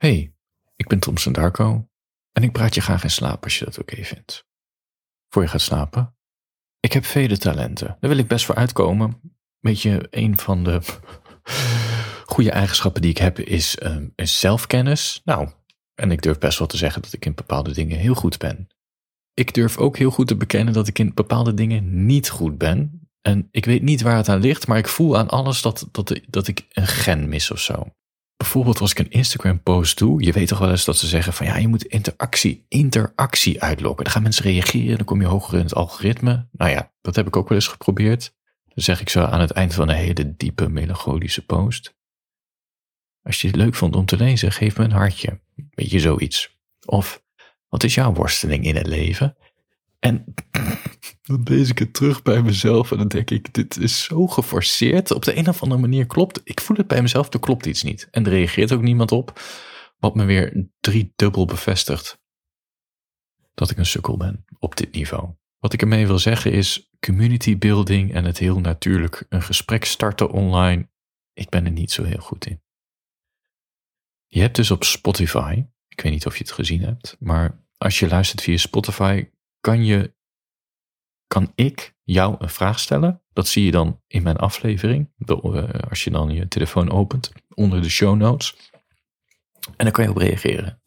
Hey, ik ben Thompson Darko en ik praat je graag in slaap als je dat oké vindt. Voor je gaat slapen, ik heb vele talenten. Daar wil ik best voor uitkomen. Weet je, een van de goede eigenschappen die ik heb is, uh, is zelfkennis. Nou, en ik durf best wel te zeggen dat ik in bepaalde dingen heel goed ben. Ik durf ook heel goed te bekennen dat ik in bepaalde dingen niet goed ben. En ik weet niet waar het aan ligt, maar ik voel aan alles dat, dat, dat ik een gen mis of zo bijvoorbeeld als ik een Instagram post doe, je weet toch wel eens dat ze zeggen van ja, je moet interactie, interactie uitlokken. Dan gaan mensen reageren, dan kom je hoger in het algoritme. Nou ja, dat heb ik ook wel eens geprobeerd. Dan zeg ik zo aan het eind van een hele diepe melancholische post. Als je het leuk vond om te lezen, geef me een hartje. Weet je zoiets. Of wat is jouw worsteling in het leven? En dan lees ik het terug bij mezelf en dan denk ik, dit is zo geforceerd. Op de een of andere manier klopt, ik voel het bij mezelf, er klopt iets niet. En er reageert ook niemand op, wat me weer driedubbel bevestigt dat ik een sukkel ben op dit niveau. Wat ik ermee wil zeggen is community building en het heel natuurlijk een gesprek starten online. Ik ben er niet zo heel goed in. Je hebt dus op Spotify, ik weet niet of je het gezien hebt, maar als je luistert via Spotify, kan je kan ik jou een vraag stellen. Dat zie je dan in mijn aflevering. Eh, als je dan je telefoon opent, onder de show notes. En dan kan je op reageren.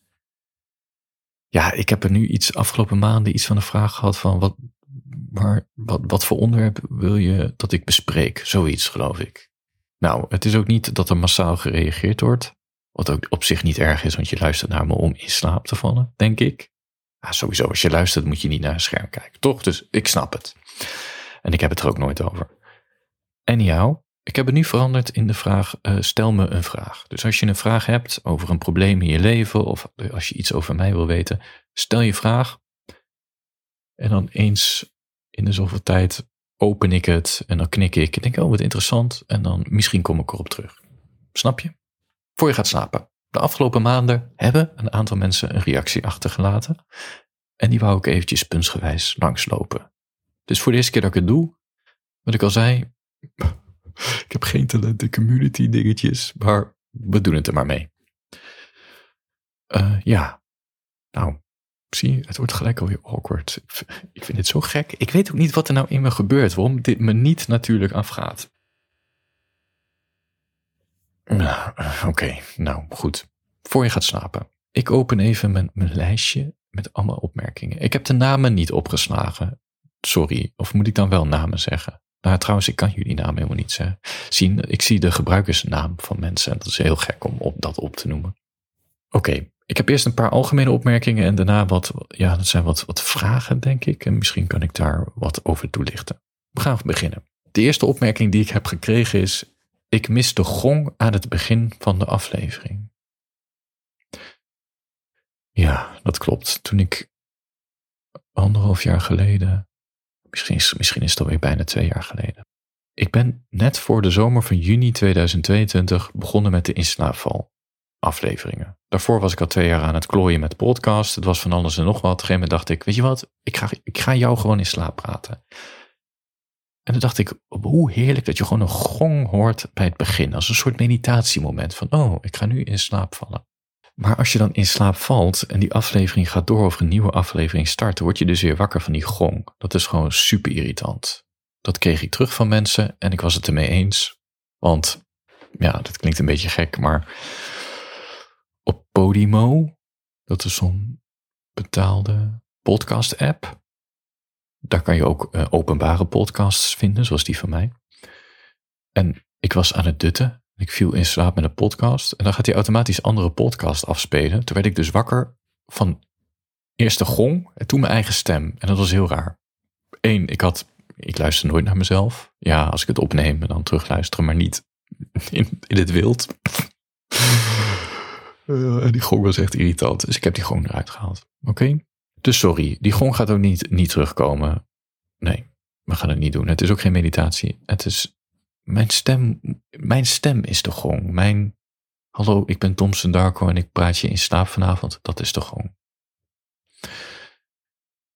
Ja, ik heb er nu iets afgelopen maanden iets van een vraag gehad van wat, maar, wat, wat voor onderwerp wil je dat ik bespreek? Zoiets, geloof ik. Nou, het is ook niet dat er massaal gereageerd wordt. Wat ook op zich niet erg is, want je luistert naar me om in slaap te vallen, denk ik. Ah, sowieso, als je luistert moet je niet naar een scherm kijken, toch? Dus ik snap het. En ik heb het er ook nooit over. Jou, ik heb het nu veranderd in de vraag, uh, stel me een vraag. Dus als je een vraag hebt over een probleem in je leven, of als je iets over mij wil weten, stel je vraag. En dan eens in de zoveel tijd open ik het en dan knik ik. Ik denk, oh wat interessant. En dan misschien kom ik erop terug. Snap je? Voor je gaat slapen. De afgelopen maanden hebben een aantal mensen een reactie achtergelaten. En die wou ik eventjes puntsgewijs langslopen. Dus voor de eerste keer dat ik het doe, wat ik al zei, ik heb geen talent in community dingetjes, maar we doen het er maar mee. Uh, ja, nou, zie het wordt gelijk alweer awkward. Ik vind dit zo gek. Ik weet ook niet wat er nou in me gebeurt, waarom dit me niet natuurlijk afgaat. Nou, oké, nou goed. Voor je gaat slapen. Ik open even mijn, lijstje met allemaal opmerkingen. Ik heb de namen niet opgeslagen. Sorry, of moet ik dan wel namen zeggen? Nou, trouwens, ik kan jullie namen helemaal niet zien. Ik zie de gebruikersnaam van mensen en dat is heel gek om op, dat op te noemen. Oké, ik heb eerst een paar algemene opmerkingen en daarna wat, ja, dat zijn wat, wat vragen, denk ik. En misschien kan ik daar wat over toelichten. We gaan beginnen. De eerste opmerking die ik heb gekregen is: ik mis de gong aan het begin van de aflevering. Ja, dat klopt. Toen ik anderhalf jaar geleden, misschien is, misschien is het alweer bijna twee jaar geleden. Ik ben net voor de zomer van juni 2022 begonnen met de inslaapval afleveringen. Daarvoor was ik al twee jaar aan het klooien met podcast. Het was van alles en nog wat. Op een gegeven moment dacht ik, weet je wat, ik ga, ik ga jou gewoon in slaap praten. En dan dacht ik, hoe heerlijk dat je gewoon een gong hoort bij het begin. Als een soort meditatiemoment van, oh, ik ga nu in slaap vallen. Maar als je dan in slaap valt en die aflevering gaat door of een nieuwe aflevering start, word je dus weer wakker van die gong. Dat is gewoon super irritant. Dat kreeg ik terug van mensen en ik was het ermee eens. Want, ja, dat klinkt een beetje gek, maar op Podimo, dat is zo'n betaalde podcast-app, daar kan je ook uh, openbare podcasts vinden, zoals die van mij. En ik was aan het dutten. Ik viel in slaap met een podcast. En dan gaat hij automatisch andere podcast afspelen. Toen werd ik dus wakker van eerst de gong en toen mijn eigen stem. En dat was heel raar. Eén, ik had, ik luister nooit naar mezelf. Ja, als ik het opneem en dan terugluisteren, maar niet in, in het wild. Uh, en die gong was echt irritant. Dus ik heb die gong eruit gehaald. Oké? Dus sorry, die gong gaat ook niet, niet terugkomen. Nee, we gaan het niet doen. Het is ook geen meditatie. Het is mijn stem. Mijn stem is de gong. Mijn hallo, ik ben Thompson Darko en ik praat je in slaap vanavond. Dat is de gong.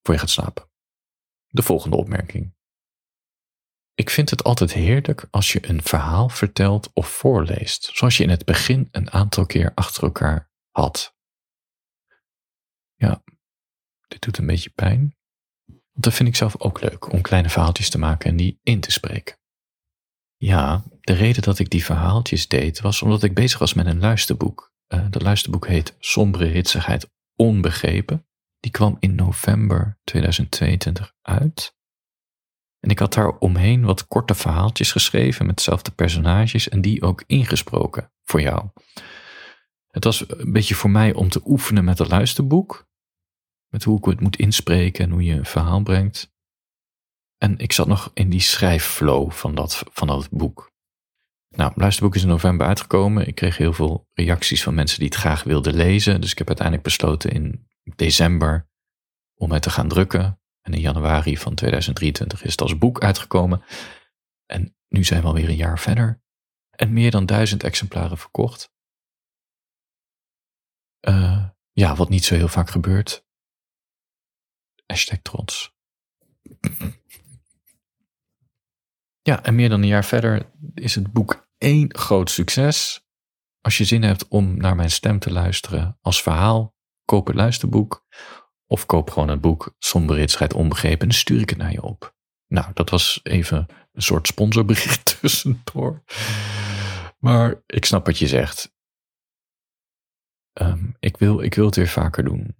Voor je gaat slapen. De volgende opmerking. Ik vind het altijd heerlijk als je een verhaal vertelt of voorleest, zoals je in het begin een aantal keer achter elkaar had. Ja, dit doet een beetje pijn. Want dat vind ik zelf ook leuk, om kleine verhaaltjes te maken en die in te spreken. Ja, de reden dat ik die verhaaltjes deed was omdat ik bezig was met een luisterboek. Uh, dat luisterboek heet Sombere Hitsigheid Onbegrepen. Die kwam in november 2022 uit. En ik had daar omheen wat korte verhaaltjes geschreven met dezelfde personages en die ook ingesproken voor jou. Het was een beetje voor mij om te oefenen met het luisterboek. Met hoe ik het moet inspreken en hoe je een verhaal brengt. En ik zat nog in die schrijfflow van dat, van dat boek. Nou, het luisterboek is in november uitgekomen. Ik kreeg heel veel reacties van mensen die het graag wilden lezen. Dus ik heb uiteindelijk besloten in december om het te gaan drukken. En in januari van 2023 is het als boek uitgekomen. En nu zijn we alweer een jaar verder. En meer dan duizend exemplaren verkocht. Uh, ja, wat niet zo heel vaak gebeurt. Hashtag trots. Ja, en meer dan een jaar verder is het boek één groot succes. Als je zin hebt om naar mijn stem te luisteren als verhaal, koop het luisterboek. Of koop gewoon het boek Somberheidsheid Onbegrepen en stuur ik het naar je op. Nou, dat was even een soort sponsorbericht tussendoor. Maar ik snap wat je zegt. Um, ik, wil, ik wil het weer vaker doen.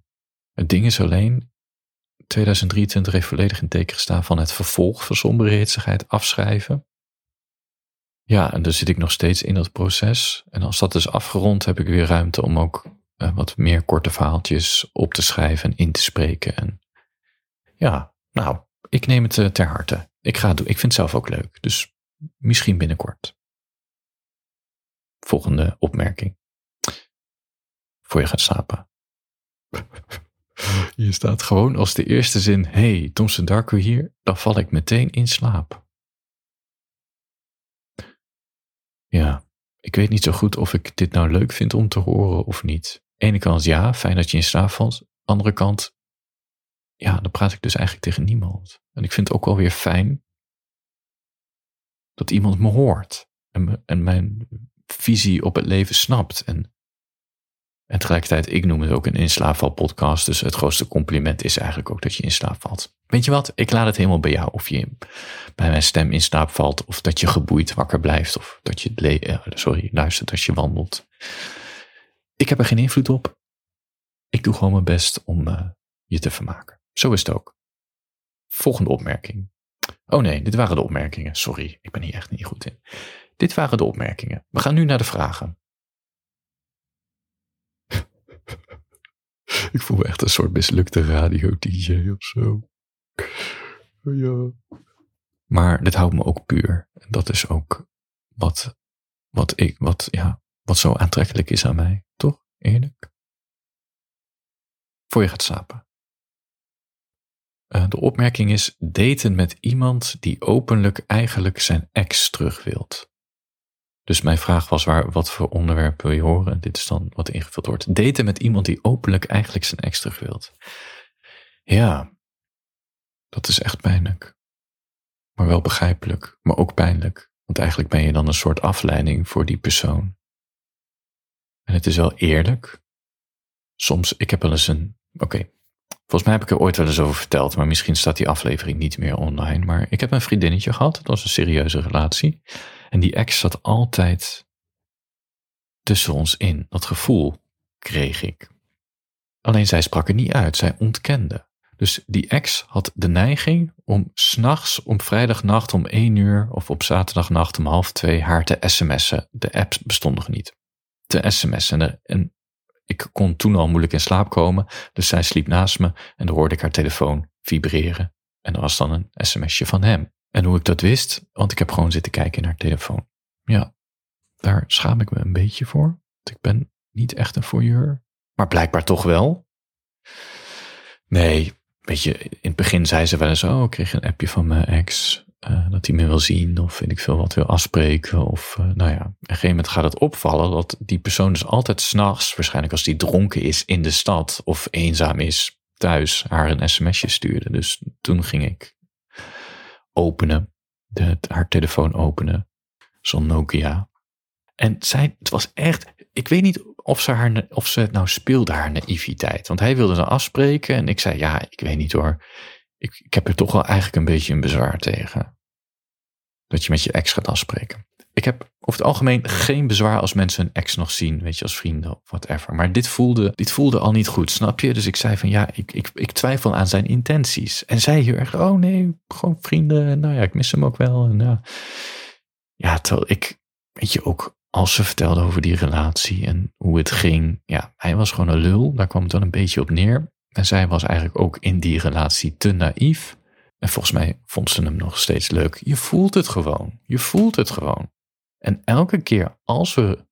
Het ding is alleen, 2023 heeft volledig in teken gestaan van het vervolg van somberheidsheid afschrijven. Ja, en daar zit ik nog steeds in dat proces. En als dat is afgerond, heb ik weer ruimte om ook uh, wat meer korte verhaaltjes op te schrijven en in te spreken. En ja, nou, ik neem het uh, ter harte. Ik ga het doen. Ik vind het zelf ook leuk. Dus misschien binnenkort. Volgende opmerking. Voor je gaat slapen. Hier staat gewoon als de eerste zin: Hey, Thompson Darko hier, dan val ik meteen in slaap. Ja, ik weet niet zo goed of ik dit nou leuk vind om te horen of niet. Ene kant ja, fijn dat je in slaap valt. Andere kant, ja, dan praat ik dus eigenlijk tegen niemand. En ik vind het ook wel weer fijn dat iemand me hoort en, en mijn visie op het leven snapt. En en tegelijkertijd, ik noem het ook een inslaapvalpodcast. Dus het grootste compliment is eigenlijk ook dat je in slaap valt. Weet je wat? Ik laat het helemaal bij jou. Of je bij mijn stem in slaap valt. Of dat je geboeid wakker blijft. Of dat je uh, sorry, luistert als je wandelt. Ik heb er geen invloed op. Ik doe gewoon mijn best om uh, je te vermaken. Zo is het ook. Volgende opmerking. Oh nee, dit waren de opmerkingen. Sorry, ik ben hier echt niet goed in. Dit waren de opmerkingen. We gaan nu naar de vragen. Ik voel me echt een soort mislukte radio-dj of zo. Ja. Maar dit houdt me ook puur. En dat is ook wat, wat, ik, wat, ja, wat zo aantrekkelijk is aan mij. Toch? Eerlijk? Voor je gaat slapen. Uh, de opmerking is daten met iemand die openlijk eigenlijk zijn ex terug wilt. Dus mijn vraag was, waar, wat voor onderwerp wil je horen? Dit is dan wat ingevuld wordt. Daten met iemand die openlijk eigenlijk zijn ex terug wilt. Ja, dat is echt pijnlijk. Maar wel begrijpelijk, maar ook pijnlijk. Want eigenlijk ben je dan een soort afleiding voor die persoon. En het is wel eerlijk. Soms, ik heb wel eens een, oké, volgens mij heb ik er ooit wel eens over verteld, maar misschien staat die aflevering niet meer online. Maar ik heb een vriendinnetje gehad, dat was een serieuze relatie. En die ex zat altijd tussen ons in. Dat gevoel kreeg ik. Alleen zij sprak er niet uit, zij ontkende. Dus die ex had de neiging om s'nachts, om vrijdagnacht om één uur of op zaterdagnacht om half twee haar te sms'en. De apps bestonden nog niet. Te sms'en. En ik kon toen al moeilijk in slaap komen, dus zij sliep naast me en dan hoorde ik haar telefoon vibreren. En er was dan een sms'je van hem. En hoe ik dat wist, want ik heb gewoon zitten kijken naar telefoon. Ja, daar schaam ik me een beetje voor. Want ik ben niet echt een voyeur. Maar blijkbaar toch wel. Nee, weet je, in het begin zei ze wel eens, oh, ik kreeg een appje van mijn ex. Uh, dat hij me wil zien of weet ik veel wat wil afspreken. Of uh, nou ja, op een gegeven moment gaat het opvallen dat die persoon dus altijd s'nachts, waarschijnlijk als die dronken is in de stad of eenzaam is thuis, haar een sms'je stuurde. Dus toen ging ik openen, haar telefoon openen, zo'n Nokia. En zij, het was echt, ik weet niet of ze, haar, of ze het nou speelde, haar naïviteit. Want hij wilde dan afspreken en ik zei, ja, ik weet niet hoor. Ik, ik heb er toch wel eigenlijk een beetje een bezwaar tegen. Dat je met je ex gaat afspreken. Ik heb over het algemeen geen bezwaar als mensen hun ex nog zien, weet je, als vrienden of whatever. Maar dit voelde, dit voelde al niet goed, snap je? Dus ik zei van ja, ik, ik, ik twijfel aan zijn intenties. En zij heel erg, oh nee, gewoon vrienden. Nou ja, ik mis hem ook wel. En ja, ja ik, weet je, ook als ze vertelde over die relatie en hoe het ging. Ja, hij was gewoon een lul, daar kwam het dan een beetje op neer. En zij was eigenlijk ook in die relatie te naïef. En volgens mij vond ze hem nog steeds leuk. Je voelt het gewoon. Je voelt het gewoon. En elke keer als we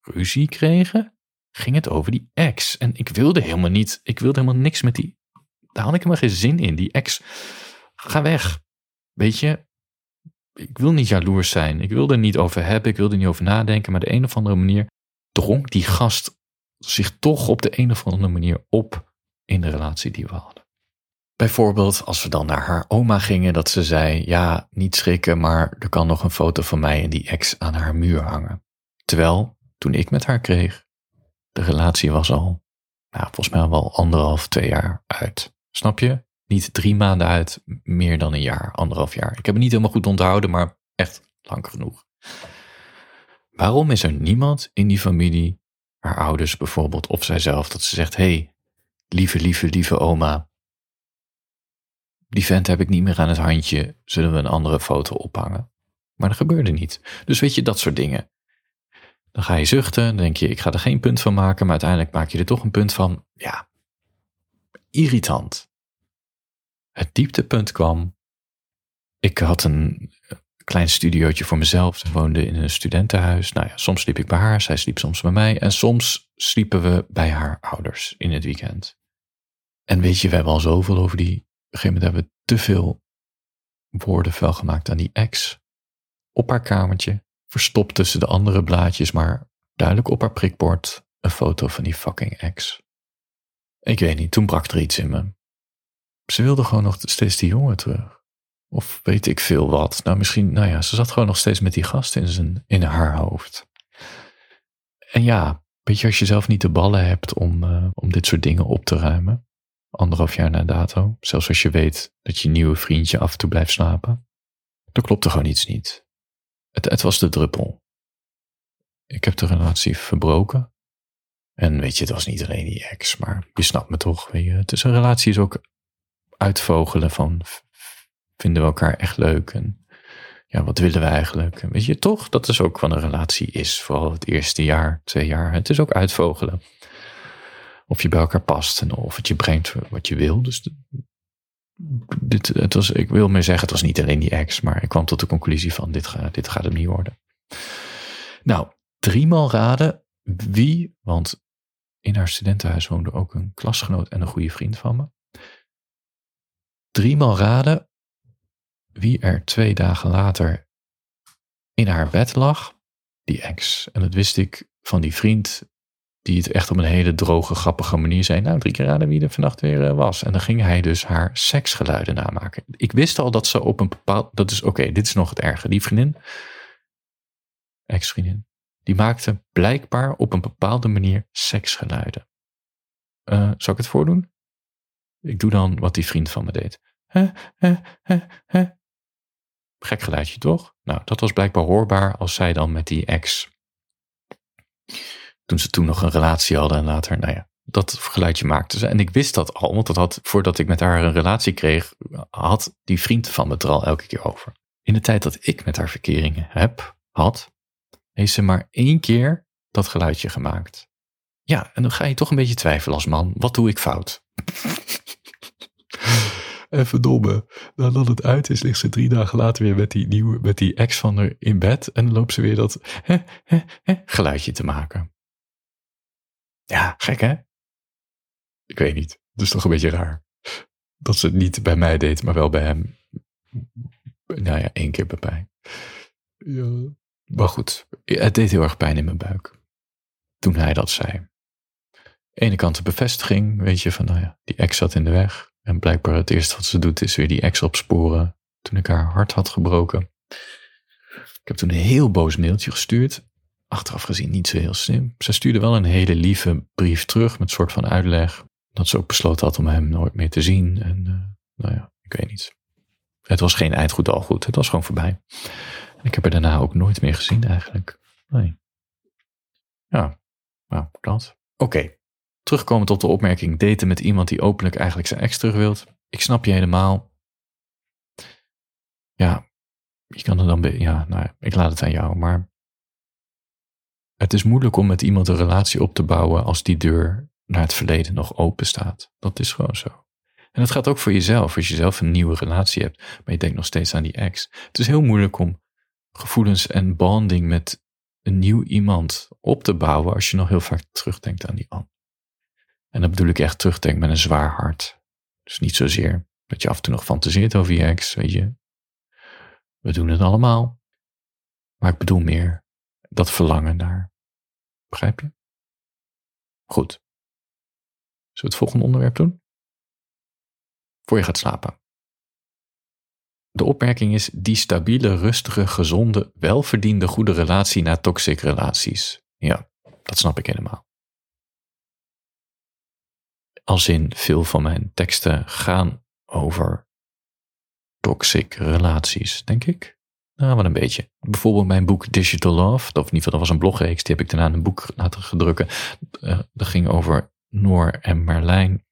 ruzie kregen, ging het over die ex. En ik wilde helemaal niet, ik wilde helemaal niks met die. Daar had ik helemaal geen zin in. Die ex, ga weg. Weet je, ik wil niet jaloers zijn. Ik wil er niet over hebben. Ik wil er niet over nadenken. Maar de een of andere manier drong die gast zich toch op de een of andere manier op in de relatie die we hadden. Bijvoorbeeld als we dan naar haar oma gingen, dat ze zei: Ja, niet schrikken, maar er kan nog een foto van mij en die ex aan haar muur hangen. Terwijl, toen ik met haar kreeg, de relatie was al, nou, volgens mij wel anderhalf, twee jaar uit. Snap je? Niet drie maanden uit, meer dan een jaar, anderhalf jaar. Ik heb het niet helemaal goed onthouden, maar echt lang genoeg. Waarom is er niemand in die familie, haar ouders bijvoorbeeld, of zijzelf, dat ze zegt: hey, lieve, lieve, lieve oma, die vent heb ik niet meer aan het handje, zullen we een andere foto ophangen? Maar dat gebeurde niet. Dus weet je, dat soort dingen. Dan ga je zuchten, dan denk je, ik ga er geen punt van maken, maar uiteindelijk maak je er toch een punt van, ja, irritant. Het dieptepunt kwam, ik had een klein studiootje voor mezelf, ze woonde in een studentenhuis. Nou ja, soms sliep ik bij haar, zij sliep soms bij mij en soms sliepen we bij haar ouders in het weekend. En weet je, we hebben al zoveel over die een gegeven moment hebben we te veel woorden vuil gemaakt aan die ex. Op haar kamertje, verstopt tussen de andere blaadjes, maar duidelijk op haar prikbord een foto van die fucking ex. Ik weet niet, toen brak er iets in me. Ze wilde gewoon nog steeds die jongen terug. Of weet ik veel wat. Nou, misschien, nou ja, ze zat gewoon nog steeds met die gast in, zijn, in haar hoofd. En ja, weet je, als je zelf niet de ballen hebt om, uh, om dit soort dingen op te ruimen, anderhalf jaar na dato, zelfs als je weet dat je nieuwe vriendje af en toe blijft slapen, dan klopt er gewoon iets niet. Het, het was de druppel. Ik heb de relatie verbroken. En weet je, het was niet alleen die ex, maar je snapt me toch. Het is een relatie is ook uitvogelen van vinden we elkaar echt leuk en ja, wat willen we eigenlijk? En weet je toch, dat is ook wat een relatie is, vooral het eerste jaar, twee jaar. Het is ook uitvogelen of je bij elkaar past en of het je brengt wat je wil. Dus dit, het was, ik wil meer zeggen, het was niet alleen die ex, maar ik kwam tot de conclusie van dit, gaat dit gaat hem niet worden. Nou, driemaal raden wie, want in haar studentenhuis woonde ook een klasgenoot en een goede vriend van me. Driemaal raden wie er twee dagen later in haar bed lag, die ex. En dat wist ik van die vriend die het echt op een hele droge, grappige manier zei. Nou, drie keer raden wie er vannacht weer eh, was. En dan ging hij dus haar seksgeluiden namaken. Ik wist al dat ze op een bepaald. Dat is oké, dit is nog het erge. Die vriendin, ex-vriendin, die maakte blijkbaar op een bepaalde manier seksgeluiden. Uh, zal ik het voordoen? Ik doe dan wat die vriend van me deed. Gek geluidje toch? Nou, dat was blijkbaar hoorbaar als zij dan met die ex toen ze toen nog een relatie hadden en later, nou ja, dat geluidje maakte ze. En ik wist dat al, want dat had, voordat ik met haar een relatie kreeg, had die vriend van me er al elke keer over. In de tijd dat ik met haar verkeringen heb, had, heeft ze maar één keer dat geluidje gemaakt. Ja, en dan ga je toch een beetje twijfelen als man, wat doe ik fout? En verdomme, nadat het uit is, ligt ze drie dagen later weer met die, nieuwe, met die ex van haar in bed. En dan loopt ze weer dat geluidje te maken. Ja, gek hè? Ik weet niet. Het is toch een beetje raar. Dat ze het niet bij mij deed, maar wel bij hem. Nou ja, één keer bij mij. Ja. Maar goed, het deed heel erg pijn in mijn buik. Toen hij dat zei. Ene kant de bevestiging, weet je, van nou ja, die ex zat in de weg. En blijkbaar het eerste wat ze doet is weer die ex opsporen. Toen ik haar hart had gebroken. Ik heb toen een heel boos mailtje gestuurd achteraf gezien niet zo heel slim. Ze stuurde wel een hele lieve brief terug met een soort van uitleg. Dat ze ook besloten had om hem nooit meer te zien. En uh, nou ja, ik weet niet. Het was geen eindgoed al goed. Het was gewoon voorbij. Ik heb haar daarna ook nooit meer gezien eigenlijk. Nee. Ja, nou, dat. Oké. Terugkomen tot de opmerking daten met iemand die openlijk eigenlijk zijn ex terug wilt. Ik snap je helemaal. Ja, je kan er dan, ja, nou, ik laat het aan jou, maar het is moeilijk om met iemand een relatie op te bouwen als die deur naar het verleden nog open staat. Dat is gewoon zo. En dat gaat ook voor jezelf. Als je zelf een nieuwe relatie hebt, maar je denkt nog steeds aan die ex. Het is heel moeilijk om gevoelens en bonding met een nieuw iemand op te bouwen als je nog heel vaak terugdenkt aan die ander. En dan bedoel ik echt terugdenkt met een zwaar hart. Dus niet zozeer dat je af en toe nog fantaseert over je ex, weet je. We doen het allemaal. Maar ik bedoel meer dat verlangen naar. Begrijp je? Goed. Zullen we het volgende onderwerp doen? Voor je gaat slapen. De opmerking is die stabiele, rustige, gezonde, welverdiende goede relatie naar toxic relaties. Ja, dat snap ik helemaal. Als in veel van mijn teksten gaan over toxic relaties, denk ik. Nou, wat een beetje. Bijvoorbeeld mijn boek Digital Love, of in ieder geval dat was een blogreeks, die heb ik daarna een boek laten gedrukken. Uh, dat ging over Noor en Marlijn,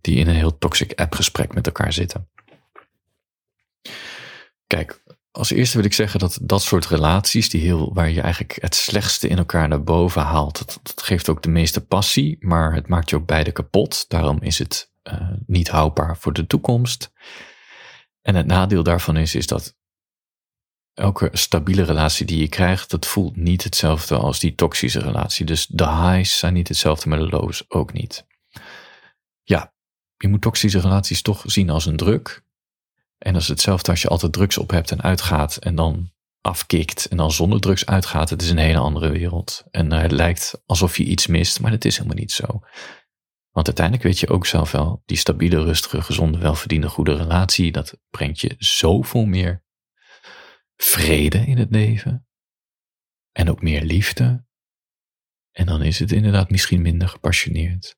die in een heel toxic appgesprek met elkaar zitten. Kijk, als eerste wil ik zeggen dat dat soort relaties, die heel, waar je eigenlijk het slechtste in elkaar naar boven haalt, dat, geeft ook de meeste passie, maar het maakt je ook beide kapot. Daarom is het uh, niet houdbaar voor de toekomst. En het nadeel daarvan is, is dat elke stabiele relatie die je krijgt, dat voelt niet hetzelfde als die toxische relatie. Dus de highs zijn niet hetzelfde, maar de lows ook niet. Ja, je moet toxische relaties toch zien als een druk. En dat is hetzelfde als je altijd drugs op hebt en uitgaat en dan afkikt en dan zonder drugs uitgaat. Het is een hele andere wereld. En het lijkt alsof je iets mist, maar dat is helemaal niet zo. Want uiteindelijk weet je ook zelf wel, die stabiele, rustige, gezonde, welverdiende, goede relatie, dat brengt je zoveel meer vrede in het leven. En ook meer liefde. En dan is het inderdaad misschien minder gepassioneerd.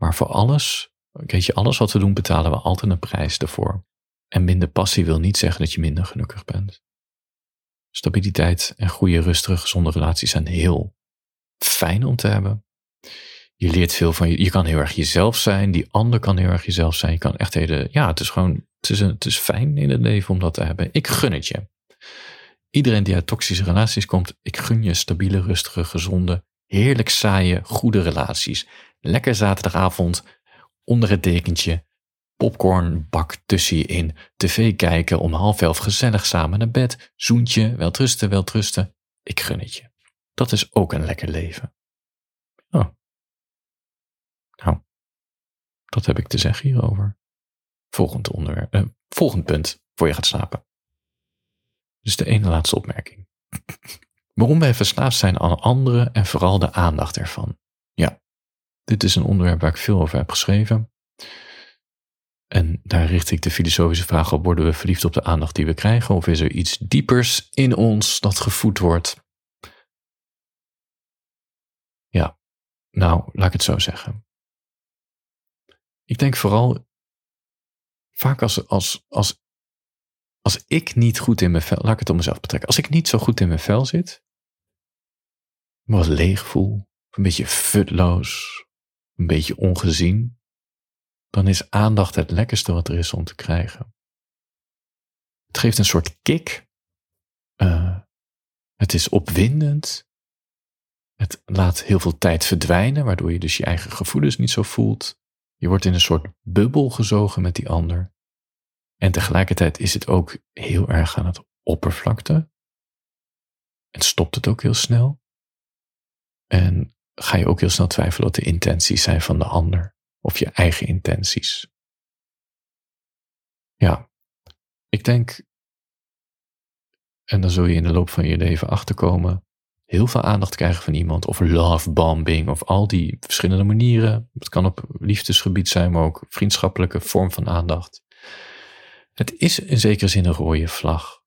Maar voor alles, weet je, alles wat we doen, betalen we altijd een prijs ervoor. En minder passie wil niet zeggen dat je minder gelukkig bent. Stabiliteit en goede, rustige, gezonde relaties zijn heel fijn om te hebben. Je leert veel van je. Je kan heel erg jezelf zijn. Die ander kan heel erg jezelf zijn. Je kan echt hele. Ja, het is gewoon. Het is, het is fijn in het leven om dat te hebben. Ik gun het je. Iedereen die uit toxische relaties komt, ik gun je stabiele, rustige, gezonde, heerlijk saaie, goede relaties. Lekker zaterdagavond onder het dekentje, popcornbak tussen je in, tv kijken, om half elf gezellig samen naar bed, zoentje, weltrusten, weltrusten. Ik gun het je. Dat is ook een lekker leven. Oh. Nou, dat heb ik te zeggen hierover. Volgend onderwerp, eh, volgend punt voor je gaat slapen. Dus de ene laatste opmerking. Waarom wij verslaafd zijn aan anderen en vooral de aandacht ervan. Ja, dit is een onderwerp waar ik veel over heb geschreven. En daar richt ik de filosofische vraag op: worden we verliefd op de aandacht die we krijgen? Of is er iets diepers in ons dat gevoed wordt? Ja, nou, laat ik het zo zeggen. Ik denk vooral vaak als, als, als, als ik niet goed in mijn vel, laat ik het op mezelf betrekken. Als ik niet zo goed in mijn vel zit, me wat leeg voel, een beetje futloos, een beetje ongezien, dan is aandacht het lekkerste wat er is om te krijgen. Het geeft een soort kick. Uh, het is opwindend. Het laat heel veel tijd verdwijnen, waardoor je dus je eigen gevoelens niet zo voelt. Je wordt in een soort bubbel gezogen met die ander. En tegelijkertijd is het ook heel erg aan het oppervlakte. En stopt het ook heel snel. En ga je ook heel snel twijfelen wat de intenties zijn van de ander of je eigen intenties. Ja, ik denk, en dan zul je in de loop van je leven achterkomen, heel veel aandacht krijgen van iemand, of love bombing, of al die verschillende manieren. Het kan op liefdesgebied zijn, maar ook vriendschappelijke vorm van aandacht. Het is in zekere zin een rode vlag.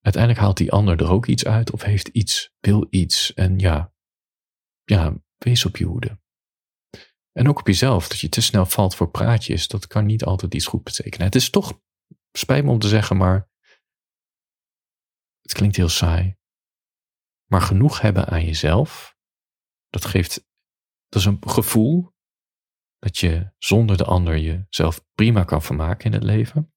uiteindelijk haalt die ander er ook iets uit of heeft iets, wil iets. En ja, ja, wees op je hoede. En ook op jezelf, dat je te snel valt voor praatjes, dat kan niet altijd iets goed betekenen. Het is toch, spijt me om te zeggen, maar het klinkt heel saai. Maar genoeg hebben aan jezelf, dat geeft, dat is een gevoel dat je zonder de ander jezelf prima kan vermaken in het leven.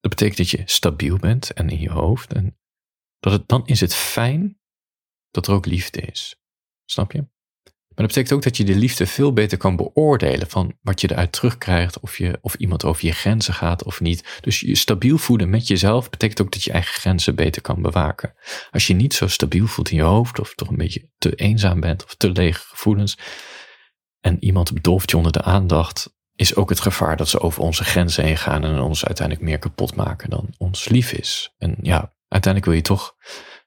Dat betekent dat je stabiel bent en in je hoofd. En dat het, dan is het fijn dat er ook liefde is. Snap je? Maar dat betekent ook dat je de liefde veel beter kan beoordelen van wat je eruit terugkrijgt, of, je, of iemand over je grenzen gaat of niet. Dus je stabiel voelen met jezelf betekent ook dat je eigen grenzen beter kan bewaken. Als je niet zo stabiel voelt in je hoofd, of toch een beetje te eenzaam bent, of te lege gevoelens, en iemand bedolft je onder de aandacht, is ook het gevaar dat ze over onze grenzen heen gaan en ons uiteindelijk meer kapot maken dan ons lief is. En ja, uiteindelijk wil je toch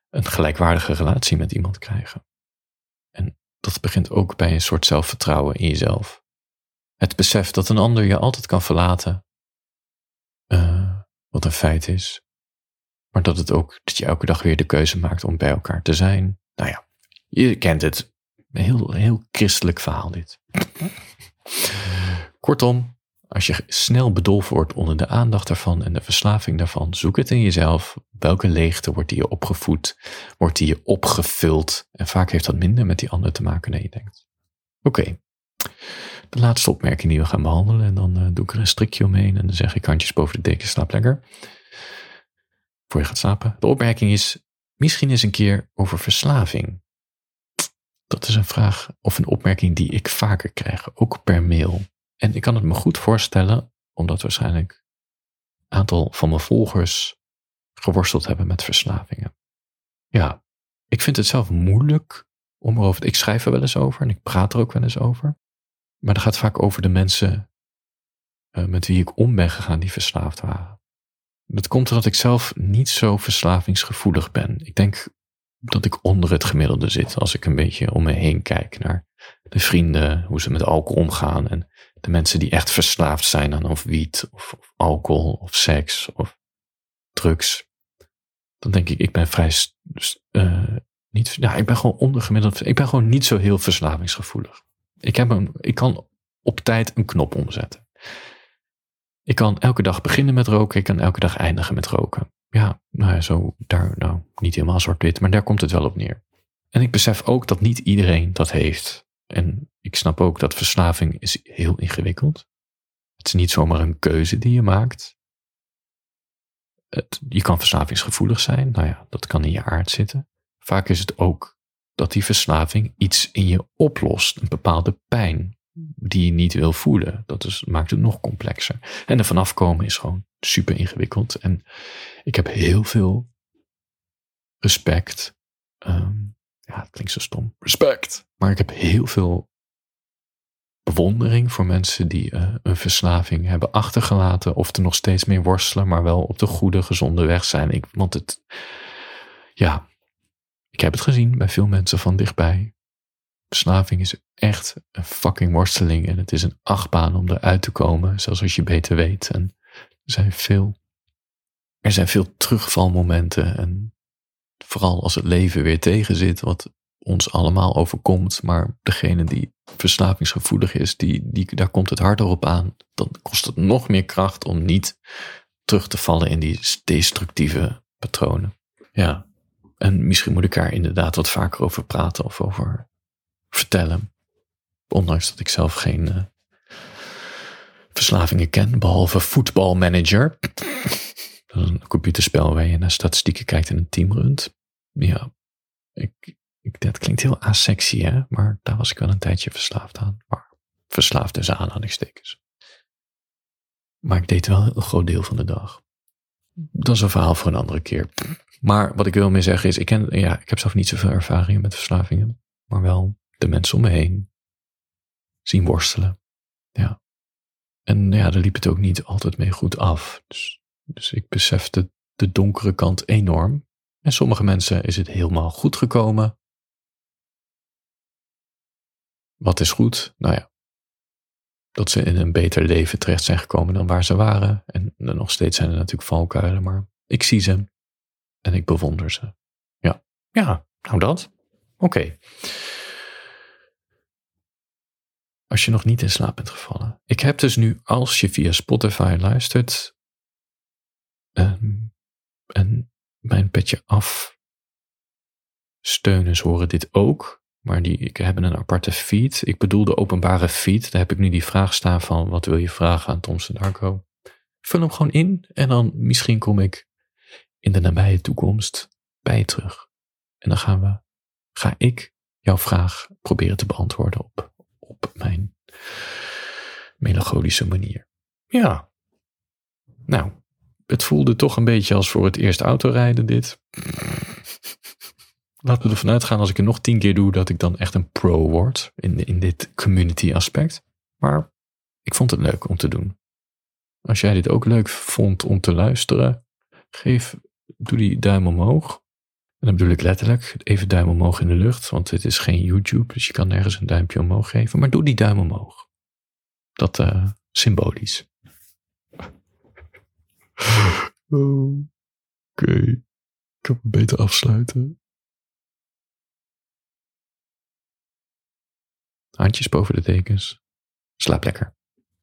een gelijkwaardige relatie met iemand krijgen. Dat begint ook bij een soort zelfvertrouwen in jezelf. Het besef dat een ander je altijd kan verlaten, uh, wat een feit is. Maar dat het ook, dat je elke dag weer de keuze maakt om bij elkaar te zijn. Nou ja, je kent het. Een heel, heel christelijk verhaal dit. Kortom, als je snel bedolven wordt onder de aandacht daarvan en de verslaving daarvan, zoek het in jezelf. Welke leegte wordt die je opgevoed? Wordt die je opgevuld? En vaak heeft dat minder met die ander te maken dan je denkt. Oké, de laatste opmerking die we gaan behandelen. En dan uh, doe ik er een strikje omheen en dan zeg ik handjes boven de deken, slaap lekker. Voor je gaat slapen. De opmerking is, misschien eens een keer over verslaving. Dat is een vraag of een opmerking die ik vaker krijg, ook per mail. En ik kan het me goed voorstellen, omdat waarschijnlijk een aantal van mijn volgers geworsteld hebben met verslavingen. Ja, ik vind het zelf moeilijk om erover. Ik schrijf er wel eens over en ik praat er ook wel eens over. Maar dat gaat vaak over de mensen uh, met wie ik om ben gegaan die verslaafd waren. Dat komt omdat ik zelf niet zo verslavingsgevoelig ben. Ik denk dat ik onder het gemiddelde zit als ik een beetje om me heen kijk naar de vrienden, hoe ze met alcohol omgaan en de mensen die echt verslaafd zijn aan of wiet of, of alcohol of seks of drugs. Dan denk ik, ik ben vrij, uh, niet, ja, ik ben gewoon ondergemiddeld, ik ben gewoon niet zo heel verslavingsgevoelig. Ik, heb een, ik kan op tijd een knop omzetten. Ik kan elke dag beginnen met roken, ik kan elke dag eindigen met roken. Ja, nou ja, zo, daar, nou, niet helemaal zwart-wit, maar daar komt het wel op neer. En ik besef ook dat niet iedereen dat heeft. En ik snap ook dat verslaving is heel ingewikkeld. Het is niet zomaar een keuze die je maakt. Je kan verslavingsgevoelig zijn, nou ja, dat kan in je aard zitten. Vaak is het ook dat die verslaving iets in je oplost, een bepaalde pijn die je niet wil voelen. Dat is, maakt het nog complexer. En er vanaf komen is gewoon super ingewikkeld. En ik heb heel veel respect. Ehm, ja, het klinkt zo stom. Respect. Maar ik heb heel veel bewondering voor mensen die uh, een verslaving hebben achtergelaten. Of er nog steeds mee worstelen, maar wel op de goede, gezonde weg zijn. Ik, want het, ja, ik heb het gezien bij veel mensen van dichtbij. Verslaving is echt een fucking worsteling en het is een achtbaan om eruit te komen, zelfs als je beter weet. En er zijn veel, er zijn veel terugvalmomenten en vooral als het leven weer tegenzit, wat ons allemaal overkomt, maar degene die verslavingsgevoelig is, die, die, daar komt het harder op aan. Dan kost het nog meer kracht om niet terug te vallen in die destructieve patronen. Ja, en misschien moet ik daar inderdaad wat vaker over praten of over vertellen. Ondanks dat ik zelf geen uh, verslavingen ken, behalve voetbalmanager. een computerspel waar je naar statistieken kijkt en een team runt. Ja, ik, ik, dat klinkt heel asexy, hè? maar daar was ik wel een tijdje verslaafd aan. Maar verslaafd tussen aanhalingstekens. Maar ik deed wel een groot deel van de dag. Dat is een verhaal voor een andere keer. Maar wat ik wil meer zeggen is, ik, ken, ja, ik heb zelf niet zoveel ervaringen met verslavingen. Maar wel de mensen om me heen zien worstelen. Ja. En ja, daar liep het ook niet altijd mee goed af. Dus, dus ik besefte de donkere kant enorm. En sommige mensen is het helemaal goed gekomen. Wat is goed? Nou ja, dat ze in een beter leven terecht zijn gekomen dan waar ze waren. En nog steeds zijn er natuurlijk valkuilen, maar ik zie ze en ik bewonder ze. Ja, ja nou dat. Oké. Als je nog niet in slaap bent gevallen. Ik heb dus nu, als je via Spotify luistert, en, en mijn petje af steuners horen dit ook. Maar die ik hebben een aparte feed. Ik bedoel de openbare feed. Daar heb ik nu die vraag staan van wat wil je vragen aan Thompson Darko. Vul hem gewoon in en dan misschien kom ik in de nabije toekomst bij je terug. En dan gaan we, ga ik jouw vraag proberen te beantwoorden op, op mijn melancholische manier. Ja. Nou, het voelde toch een beetje als voor het eerst autorijden dit. Laten we ervan uitgaan als ik het nog tien keer doe dat ik dan echt een pro word in, in dit community aspect. Maar ik vond het leuk om te doen. Als jij dit ook leuk vond om te luisteren, geef, doe die duim omhoog. En dan bedoel ik letterlijk even duim omhoog in de lucht, want het is geen YouTube, dus je kan nergens een duimpje omhoog geven. Maar doe die duim omhoog. Dat uh, symbolisch. Oké, ik kan het beter afsluiten. Handjes boven de dekens. Slaap lekker.